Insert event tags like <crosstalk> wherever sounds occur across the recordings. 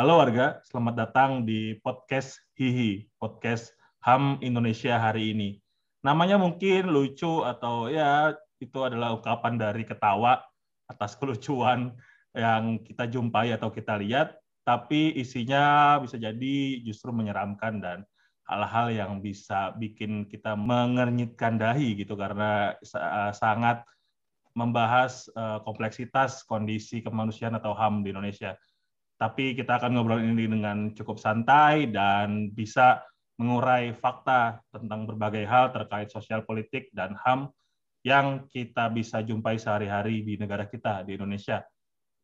Halo warga, selamat datang di podcast Hihi, podcast HAM Indonesia hari ini. Namanya mungkin lucu atau ya itu adalah ungkapan dari ketawa atas <laughs> kelucuan yang kita jumpai atau kita lihat, tapi isinya bisa jadi justru menyeramkan dan hal-hal yang bisa bikin kita mengernyitkan dahi gitu karena sangat membahas uh, kompleksitas kondisi kemanusiaan atau HAM di Indonesia. Tapi kita akan ngobrol ini dengan cukup santai dan bisa mengurai fakta tentang berbagai hal terkait sosial politik dan HAM yang kita bisa jumpai sehari-hari di negara kita, di Indonesia.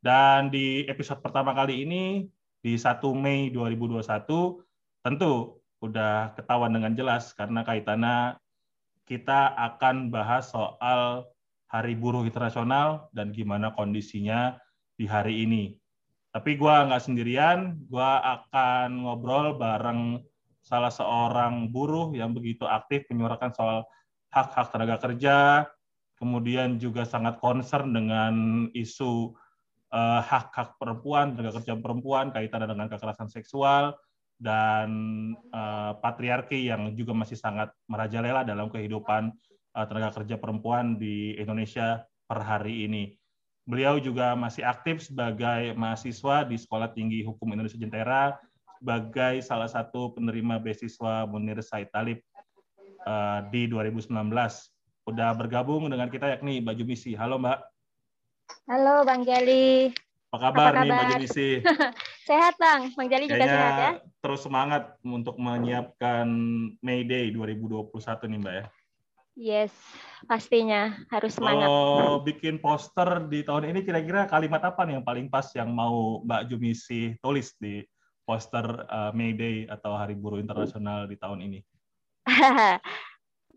Dan di episode pertama kali ini, di 1 Mei 2021, tentu udah ketahuan dengan jelas karena kaitannya kita akan bahas soal Hari Buruh Internasional dan gimana kondisinya di hari ini. Tapi gue nggak sendirian, gue akan ngobrol bareng salah seorang buruh yang begitu aktif menyuarakan soal hak-hak tenaga kerja, kemudian juga sangat concern dengan isu uh, hak-hak perempuan, tenaga kerja perempuan, kaitan dengan kekerasan seksual, dan uh, patriarki yang juga masih sangat merajalela dalam kehidupan Eh, tenaga kerja perempuan di Indonesia per hari ini. Beliau juga masih aktif sebagai mahasiswa di Sekolah Tinggi Hukum Indonesia Jentera sebagai salah satu penerima beasiswa Munir Said Talib uh, di 2019. Udah bergabung dengan kita yakni Mbak Jumisi. Halo Mbak. Halo Bang Jali. Apa kabar, Apa kabar? nih Mbak Jumisi? <laughs> sehat Bang, Bang Jali juga sehat ya. Terus semangat untuk menyiapkan May Day 2021 nih Mbak ya. Yes, pastinya harus semangat. Kalau bikin poster di tahun ini kira-kira kalimat apa nih yang paling pas yang mau Mbak Jumisi tulis di poster uh, May Day atau Hari Buruh Internasional di tahun ini? <laughs>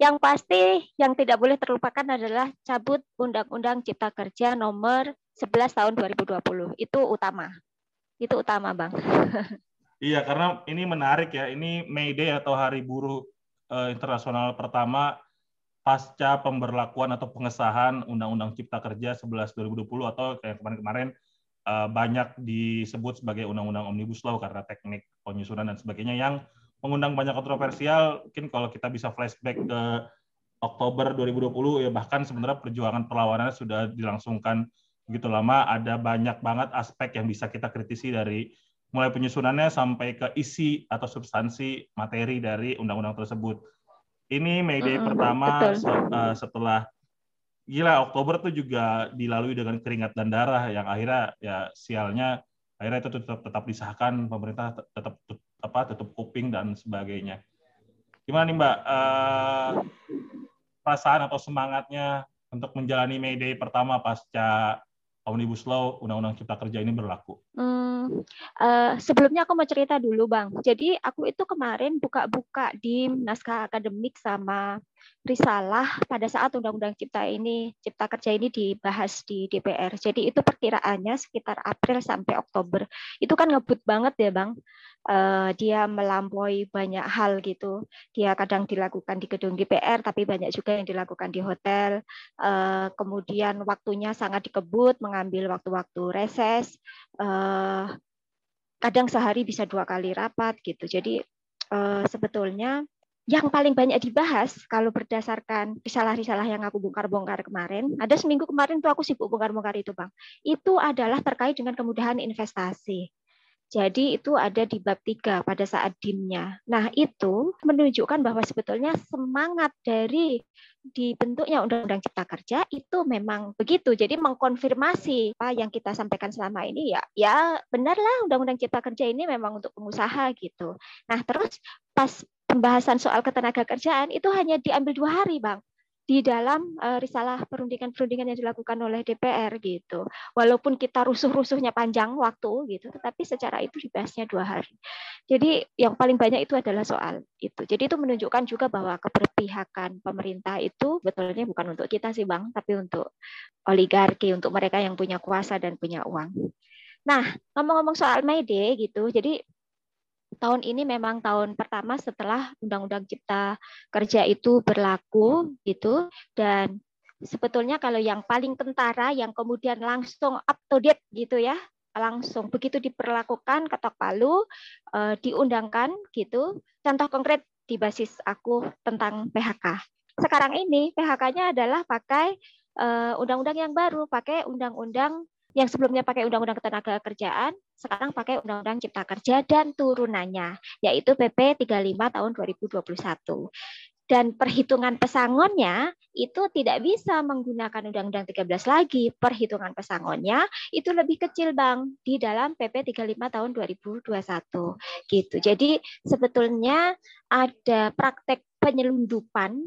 yang pasti yang tidak boleh terlupakan adalah cabut Undang-Undang Cipta Kerja nomor 11 tahun 2020. Itu utama. Itu utama, Bang. <laughs> iya, karena ini menarik ya. Ini May Day atau Hari Buruh uh, Internasional pertama pasca pemberlakuan atau pengesahan Undang-Undang Cipta Kerja 11 2020 atau kayak kemarin-kemarin eh, banyak disebut sebagai Undang-Undang Omnibus Law karena teknik penyusunan dan sebagainya yang mengundang banyak kontroversial. Mungkin kalau kita bisa flashback ke Oktober 2020 ya bahkan sebenarnya perjuangan perlawanannya sudah dilangsungkan begitu lama ada banyak banget aspek yang bisa kita kritisi dari mulai penyusunannya sampai ke isi atau substansi materi dari undang-undang tersebut ini May Day mm pertama uh, setelah gila Oktober tuh juga dilalui dengan keringat dan darah yang akhirnya ya sialnya akhirnya itu tetap tetap disahkan pemerintah tetap apa tutup kuping dan sebagainya. Gimana nih Mbak uh, perasaan atau semangatnya untuk menjalani May Day pertama pasca Omnibus Law Undang-Undang Cipta Kerja ini berlaku? Hmm, uh, sebelumnya aku mau cerita dulu, Bang. Jadi aku itu kemarin buka-buka di naskah akademik sama risalah pada saat Undang-Undang Cipta ini Cipta Kerja ini dibahas di DPR. Jadi itu perkiraannya sekitar April sampai Oktober. Itu kan ngebut banget ya, Bang uh, dia melampaui banyak hal gitu. Dia kadang dilakukan di gedung DPR, tapi banyak juga yang dilakukan di hotel. Uh, kemudian waktunya sangat dikebut, mengambil waktu-waktu reses. Uh, kadang sehari bisa dua kali rapat gitu. Jadi sebetulnya yang paling banyak dibahas kalau berdasarkan risalah-risalah yang aku bongkar-bongkar kemarin, ada seminggu kemarin tuh aku sibuk bongkar-bongkar itu, Bang. Itu adalah terkait dengan kemudahan investasi. Jadi itu ada di bab 3 pada saat dimnya. Nah itu menunjukkan bahwa sebetulnya semangat dari dibentuknya Undang-Undang Cipta Kerja itu memang begitu. Jadi mengkonfirmasi apa yang kita sampaikan selama ini ya, ya benarlah Undang-Undang Cipta Kerja ini memang untuk pengusaha gitu. Nah terus pas pembahasan soal ketenaga kerjaan itu hanya diambil dua hari bang di dalam uh, risalah perundingan-perundingan yang dilakukan oleh DPR gitu. Walaupun kita rusuh-rusuhnya panjang waktu gitu, tetapi secara itu dibahasnya dua hari. Jadi yang paling banyak itu adalah soal itu. Jadi itu menunjukkan juga bahwa keberpihakan pemerintah itu betulnya bukan untuk kita sih bang, tapi untuk oligarki, untuk mereka yang punya kuasa dan punya uang. Nah ngomong-ngomong soal May Day gitu, jadi tahun ini memang tahun pertama setelah Undang-Undang Cipta Kerja itu berlaku gitu. Dan sebetulnya kalau yang paling kentara yang kemudian langsung up to date gitu ya langsung begitu diperlakukan ketok palu uh, diundangkan gitu. Contoh konkret di basis aku tentang PHK sekarang ini PHK-nya adalah pakai uh, undang-undang yang baru pakai undang-undang yang sebelumnya pakai undang-undang ketenaga kerjaan, sekarang pakai undang-undang cipta kerja dan turunannya, yaitu PP 35 tahun 2021 dan perhitungan pesangonnya itu tidak bisa menggunakan Undang-Undang 13 lagi. Perhitungan pesangonnya itu lebih kecil, Bang, di dalam PP 35 tahun 2021. Gitu. Jadi sebetulnya ada praktek penyelundupan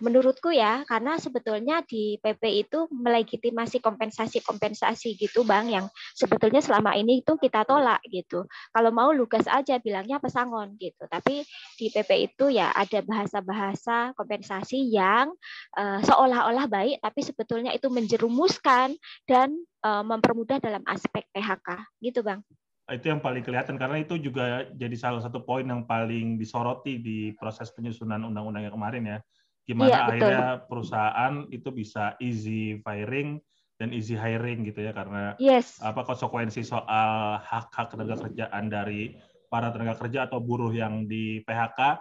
menurutku ya karena sebetulnya di PP itu melegitimasi kompensasi-kompensasi gitu Bang yang sebetulnya selama ini itu kita tolak gitu. Kalau mau lugas aja bilangnya pesangon gitu. Tapi di PP itu ya ada bahasa-bahasa kompensasi yang uh, seolah-olah baik tapi sebetulnya itu menjerumuskan dan uh, mempermudah dalam aspek PHK gitu Bang itu yang paling kelihatan karena itu juga jadi salah satu poin yang paling disoroti di proses penyusunan undang-undang yang kemarin ya. Gimana ya, akhirnya perusahaan itu bisa easy firing dan easy hiring gitu ya karena yes. apa konsekuensi soal hak-hak tenaga kerjaan dari para tenaga kerja atau buruh yang di PHK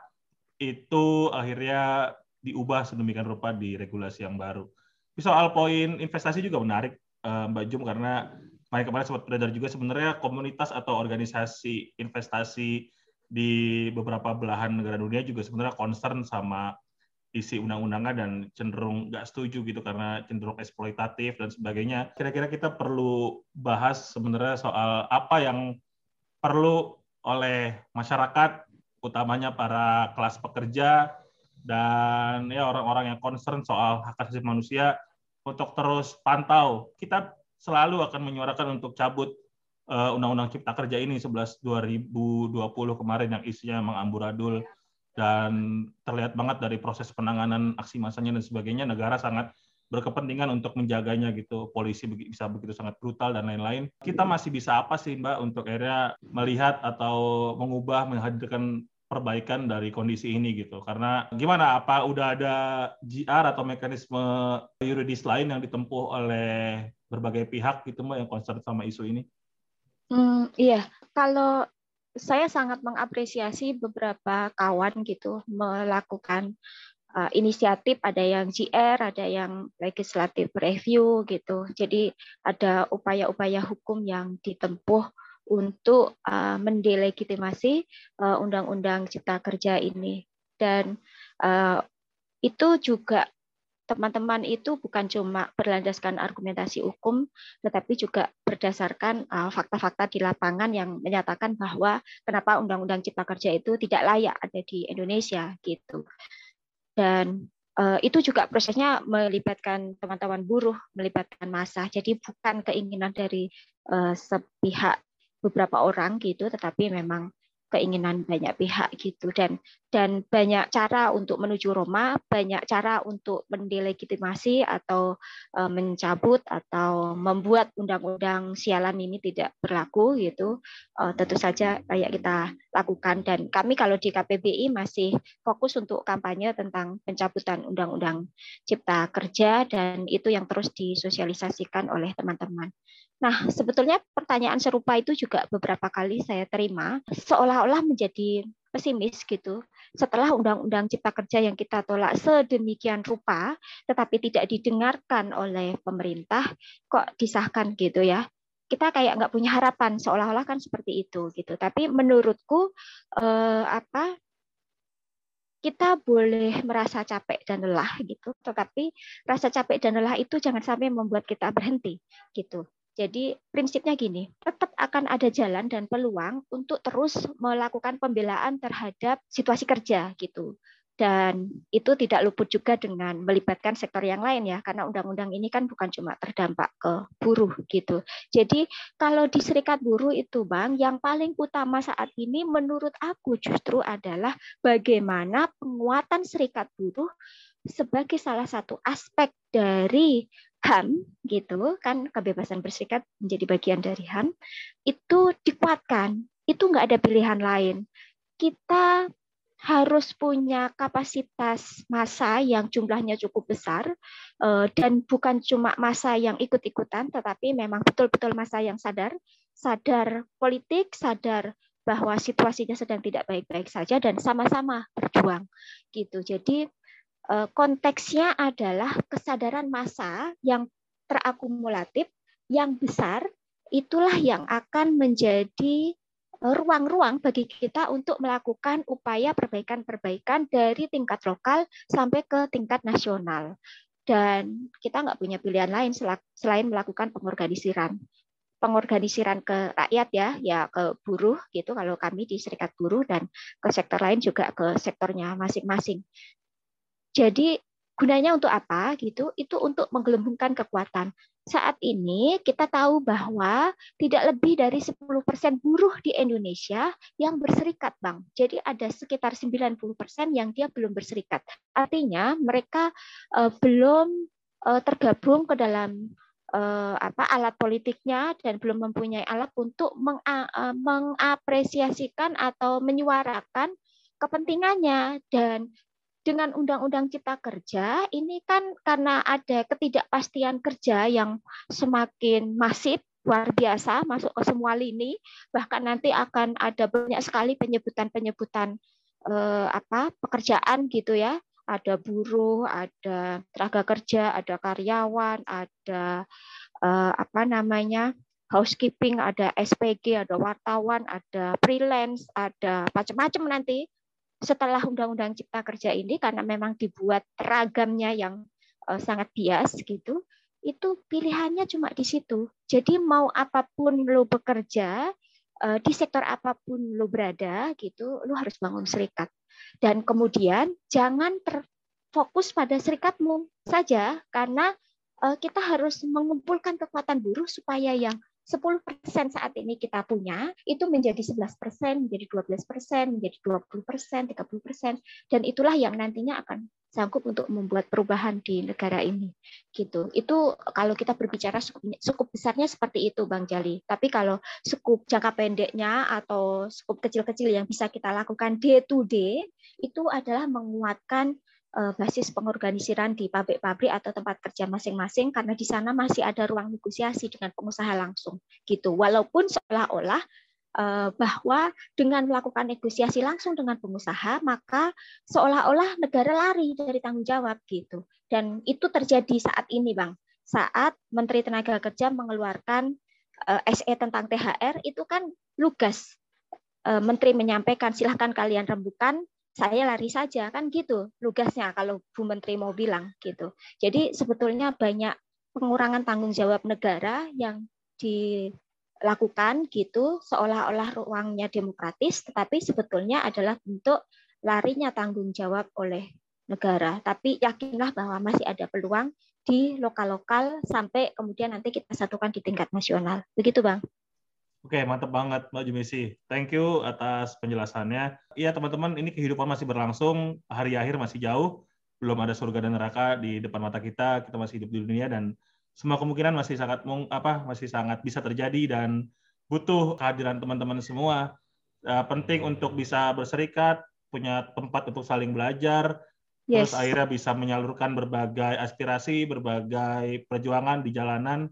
itu akhirnya diubah sedemikian rupa di regulasi yang baru. Soal poin investasi juga menarik eh, Mbak Jum karena kemarin-kemarin sempat beredar juga sebenarnya komunitas atau organisasi investasi di beberapa belahan negara dunia juga sebenarnya concern sama isi undang-undangnya dan cenderung nggak setuju gitu karena cenderung eksploitatif dan sebagainya. Kira-kira kita perlu bahas sebenarnya soal apa yang perlu oleh masyarakat, utamanya para kelas pekerja dan ya orang-orang yang concern soal hak asasi manusia untuk terus pantau. Kita selalu akan menyuarakan untuk cabut uh, Undang-Undang Cipta Kerja ini 11 2020 kemarin yang isinya memang amburadul dan terlihat banget dari proses penanganan aksi masanya dan sebagainya. Negara sangat berkepentingan untuk menjaganya gitu. Polisi bisa begitu sangat brutal dan lain-lain. Kita masih bisa apa sih mbak untuk akhirnya melihat atau mengubah menghadirkan perbaikan dari kondisi ini gitu. Karena gimana apa udah ada GR atau mekanisme yuridis lain yang ditempuh oleh berbagai pihak gitu Mbak yang concern sama isu ini? Hmm, iya, kalau saya sangat mengapresiasi beberapa kawan gitu melakukan uh, inisiatif ada yang GR, ada yang legislative review gitu. Jadi ada upaya-upaya hukum yang ditempuh untuk uh, mendelegitimasi uh, undang-undang Cipta Kerja ini dan uh, itu juga teman-teman itu bukan cuma berlandaskan argumentasi hukum, tetapi juga berdasarkan fakta-fakta uh, di lapangan yang menyatakan bahwa kenapa Undang-Undang Cipta Kerja itu tidak layak ada di Indonesia gitu. Dan uh, itu juga prosesnya melibatkan teman-teman buruh, melibatkan massa. Jadi bukan keinginan dari uh, sepihak beberapa orang gitu, tetapi memang keinginan banyak pihak gitu dan dan banyak cara untuk menuju Roma, banyak cara untuk mendelegitimasi atau uh, mencabut atau membuat undang-undang sialan ini tidak berlaku gitu. Uh, tentu saja kayak kita lakukan dan kami kalau di KPBI masih fokus untuk kampanye tentang pencabutan undang-undang cipta kerja dan itu yang terus disosialisasikan oleh teman-teman. Nah, sebetulnya pertanyaan serupa itu juga beberapa kali saya terima, seolah-olah menjadi pesimis gitu. Setelah Undang-Undang Cipta Kerja yang kita tolak sedemikian rupa, tetapi tidak didengarkan oleh pemerintah, kok disahkan gitu ya? Kita kayak nggak punya harapan, seolah-olah kan seperti itu gitu. Tapi menurutku eh, apa? kita boleh merasa capek dan lelah gitu, tetapi rasa capek dan lelah itu jangan sampai membuat kita berhenti gitu. Jadi prinsipnya gini, tetap akan ada jalan dan peluang untuk terus melakukan pembelaan terhadap situasi kerja gitu. Dan itu tidak luput juga dengan melibatkan sektor yang lain ya, karena undang-undang ini kan bukan cuma terdampak ke buruh gitu. Jadi kalau di serikat buruh itu Bang, yang paling utama saat ini menurut aku justru adalah bagaimana penguatan serikat buruh sebagai salah satu aspek dari HAM gitu kan kebebasan berserikat menjadi bagian dari HAM itu dikuatkan. Itu nggak ada pilihan lain. Kita harus punya kapasitas masa yang jumlahnya cukup besar eh, dan bukan cuma masa yang ikut-ikutan tetapi memang betul-betul masa yang sadar sadar politik sadar bahwa situasinya sedang tidak baik-baik saja dan sama-sama berjuang gitu. Jadi konteksnya adalah kesadaran masa yang terakumulatif yang besar itulah yang akan menjadi ruang-ruang bagi kita untuk melakukan upaya perbaikan-perbaikan dari tingkat lokal sampai ke tingkat nasional. Dan kita nggak punya pilihan lain selain melakukan pengorganisiran. Pengorganisiran ke rakyat ya, ya ke buruh gitu kalau kami di serikat buruh dan ke sektor lain juga ke sektornya masing-masing. Jadi gunanya untuk apa gitu? Itu untuk menggelembungkan kekuatan saat ini kita tahu bahwa tidak lebih dari 10% buruh di Indonesia yang berserikat, Bang. Jadi ada sekitar 90% yang dia belum berserikat. Artinya mereka uh, belum uh, tergabung ke dalam uh, apa alat politiknya dan belum mempunyai alat untuk meng, uh, mengapresiasikan atau menyuarakan kepentingannya dan dengan Undang-Undang Cipta Kerja ini kan karena ada ketidakpastian kerja yang semakin masif luar biasa masuk ke semua lini bahkan nanti akan ada banyak sekali penyebutan-penyebutan eh, apa pekerjaan gitu ya. Ada buruh ada tenaga kerja ada karyawan ada eh, apa namanya housekeeping ada SPG ada wartawan ada freelance ada macam-macam nanti setelah Undang-Undang Cipta Kerja ini karena memang dibuat ragamnya yang uh, sangat bias gitu, itu pilihannya cuma di situ. Jadi mau apa pun lo bekerja uh, di sektor apa pun lo berada gitu, lo harus bangun serikat. Dan kemudian jangan terfokus pada serikatmu saja karena uh, kita harus mengumpulkan kekuatan buruh supaya yang 10% saat ini kita punya itu menjadi 11%, menjadi 12%, menjadi 20%, 30%, dan itulah yang nantinya akan sanggup untuk membuat perubahan di negara ini. Gitu. Itu kalau kita berbicara cukup besarnya seperti itu Bang Jali. Tapi kalau skup jangka pendeknya atau skup kecil-kecil yang bisa kita lakukan day to day itu adalah menguatkan basis pengorganisiran di pabrik-pabrik atau tempat kerja masing-masing karena di sana masih ada ruang negosiasi dengan pengusaha langsung gitu. Walaupun seolah-olah eh, bahwa dengan melakukan negosiasi langsung dengan pengusaha maka seolah-olah negara lari dari tanggung jawab gitu. Dan itu terjadi saat ini bang. Saat Menteri Tenaga Kerja mengeluarkan eh, SE tentang THR itu kan lugas. Menteri menyampaikan silahkan kalian rembukan saya lari saja kan gitu lugasnya kalau Bu Menteri mau bilang gitu. Jadi sebetulnya banyak pengurangan tanggung jawab negara yang dilakukan gitu seolah-olah ruangnya demokratis tetapi sebetulnya adalah bentuk larinya tanggung jawab oleh negara. Tapi yakinlah bahwa masih ada peluang di lokal-lokal sampai kemudian nanti kita satukan di tingkat nasional. Begitu, Bang. Oke, mantap banget Mbak Jumisi. Thank you atas penjelasannya. Iya teman-teman, ini kehidupan masih berlangsung, hari akhir masih jauh, belum ada surga dan neraka di depan mata kita, kita masih hidup di dunia dan semua kemungkinan masih sangat apa masih sangat bisa terjadi dan butuh kehadiran teman-teman semua. Uh, penting untuk bisa berserikat, punya tempat untuk saling belajar, yes. terus akhirnya bisa menyalurkan berbagai aspirasi, berbagai perjuangan di jalanan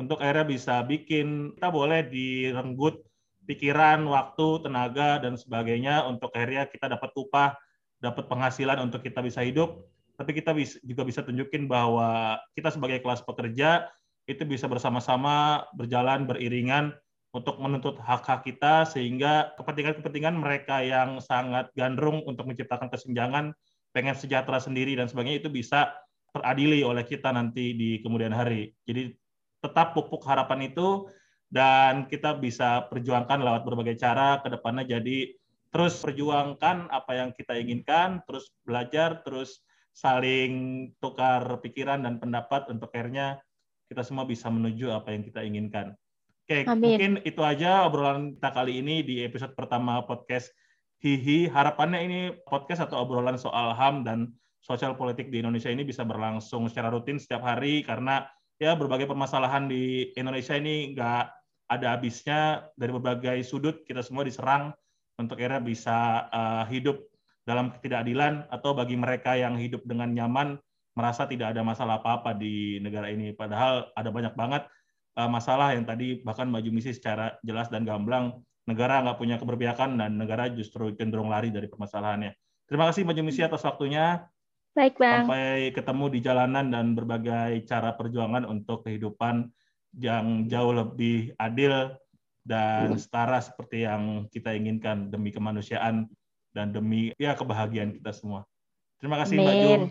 untuk akhirnya bisa bikin kita boleh direnggut pikiran, waktu, tenaga dan sebagainya untuk akhirnya kita dapat upah, dapat penghasilan untuk kita bisa hidup. Tapi kita juga bisa tunjukin bahwa kita sebagai kelas pekerja itu bisa bersama-sama berjalan beriringan untuk menuntut hak-hak kita sehingga kepentingan-kepentingan mereka yang sangat gandrung untuk menciptakan kesenjangan, pengen sejahtera sendiri dan sebagainya itu bisa teradili oleh kita nanti di kemudian hari. Jadi tetap pupuk harapan itu dan kita bisa perjuangkan lewat berbagai cara ke depannya jadi terus perjuangkan apa yang kita inginkan, terus belajar, terus saling tukar pikiran dan pendapat untuk akhirnya kita semua bisa menuju apa yang kita inginkan. Oke, Amin. mungkin itu aja obrolan kita kali ini di episode pertama podcast Hihi. Harapannya ini podcast atau obrolan soal HAM dan sosial politik di Indonesia ini bisa berlangsung secara rutin setiap hari karena ya berbagai permasalahan di Indonesia ini nggak ada habisnya dari berbagai sudut kita semua diserang untuk era bisa uh, hidup dalam ketidakadilan atau bagi mereka yang hidup dengan nyaman merasa tidak ada masalah apa-apa di negara ini. Padahal ada banyak banget uh, masalah yang tadi bahkan Mbak Jumisi secara jelas dan gamblang negara nggak punya keberpihakan dan negara justru cenderung lari dari permasalahannya. Terima kasih Mbak Jumisi atas waktunya. Baik, Bang. Sampai ketemu di jalanan dan berbagai cara perjuangan untuk kehidupan yang jauh lebih adil dan setara seperti yang kita inginkan demi kemanusiaan dan demi ya kebahagiaan kita semua. Terima kasih Amin. Mbak Jum.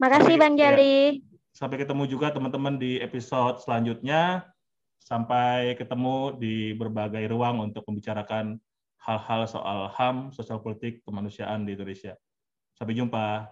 Makasih Bang ya. Jali. sampai ketemu juga teman-teman di episode selanjutnya. Sampai ketemu di berbagai ruang untuk membicarakan hal-hal soal HAM, sosial politik, kemanusiaan di Indonesia. Sampai jumpa.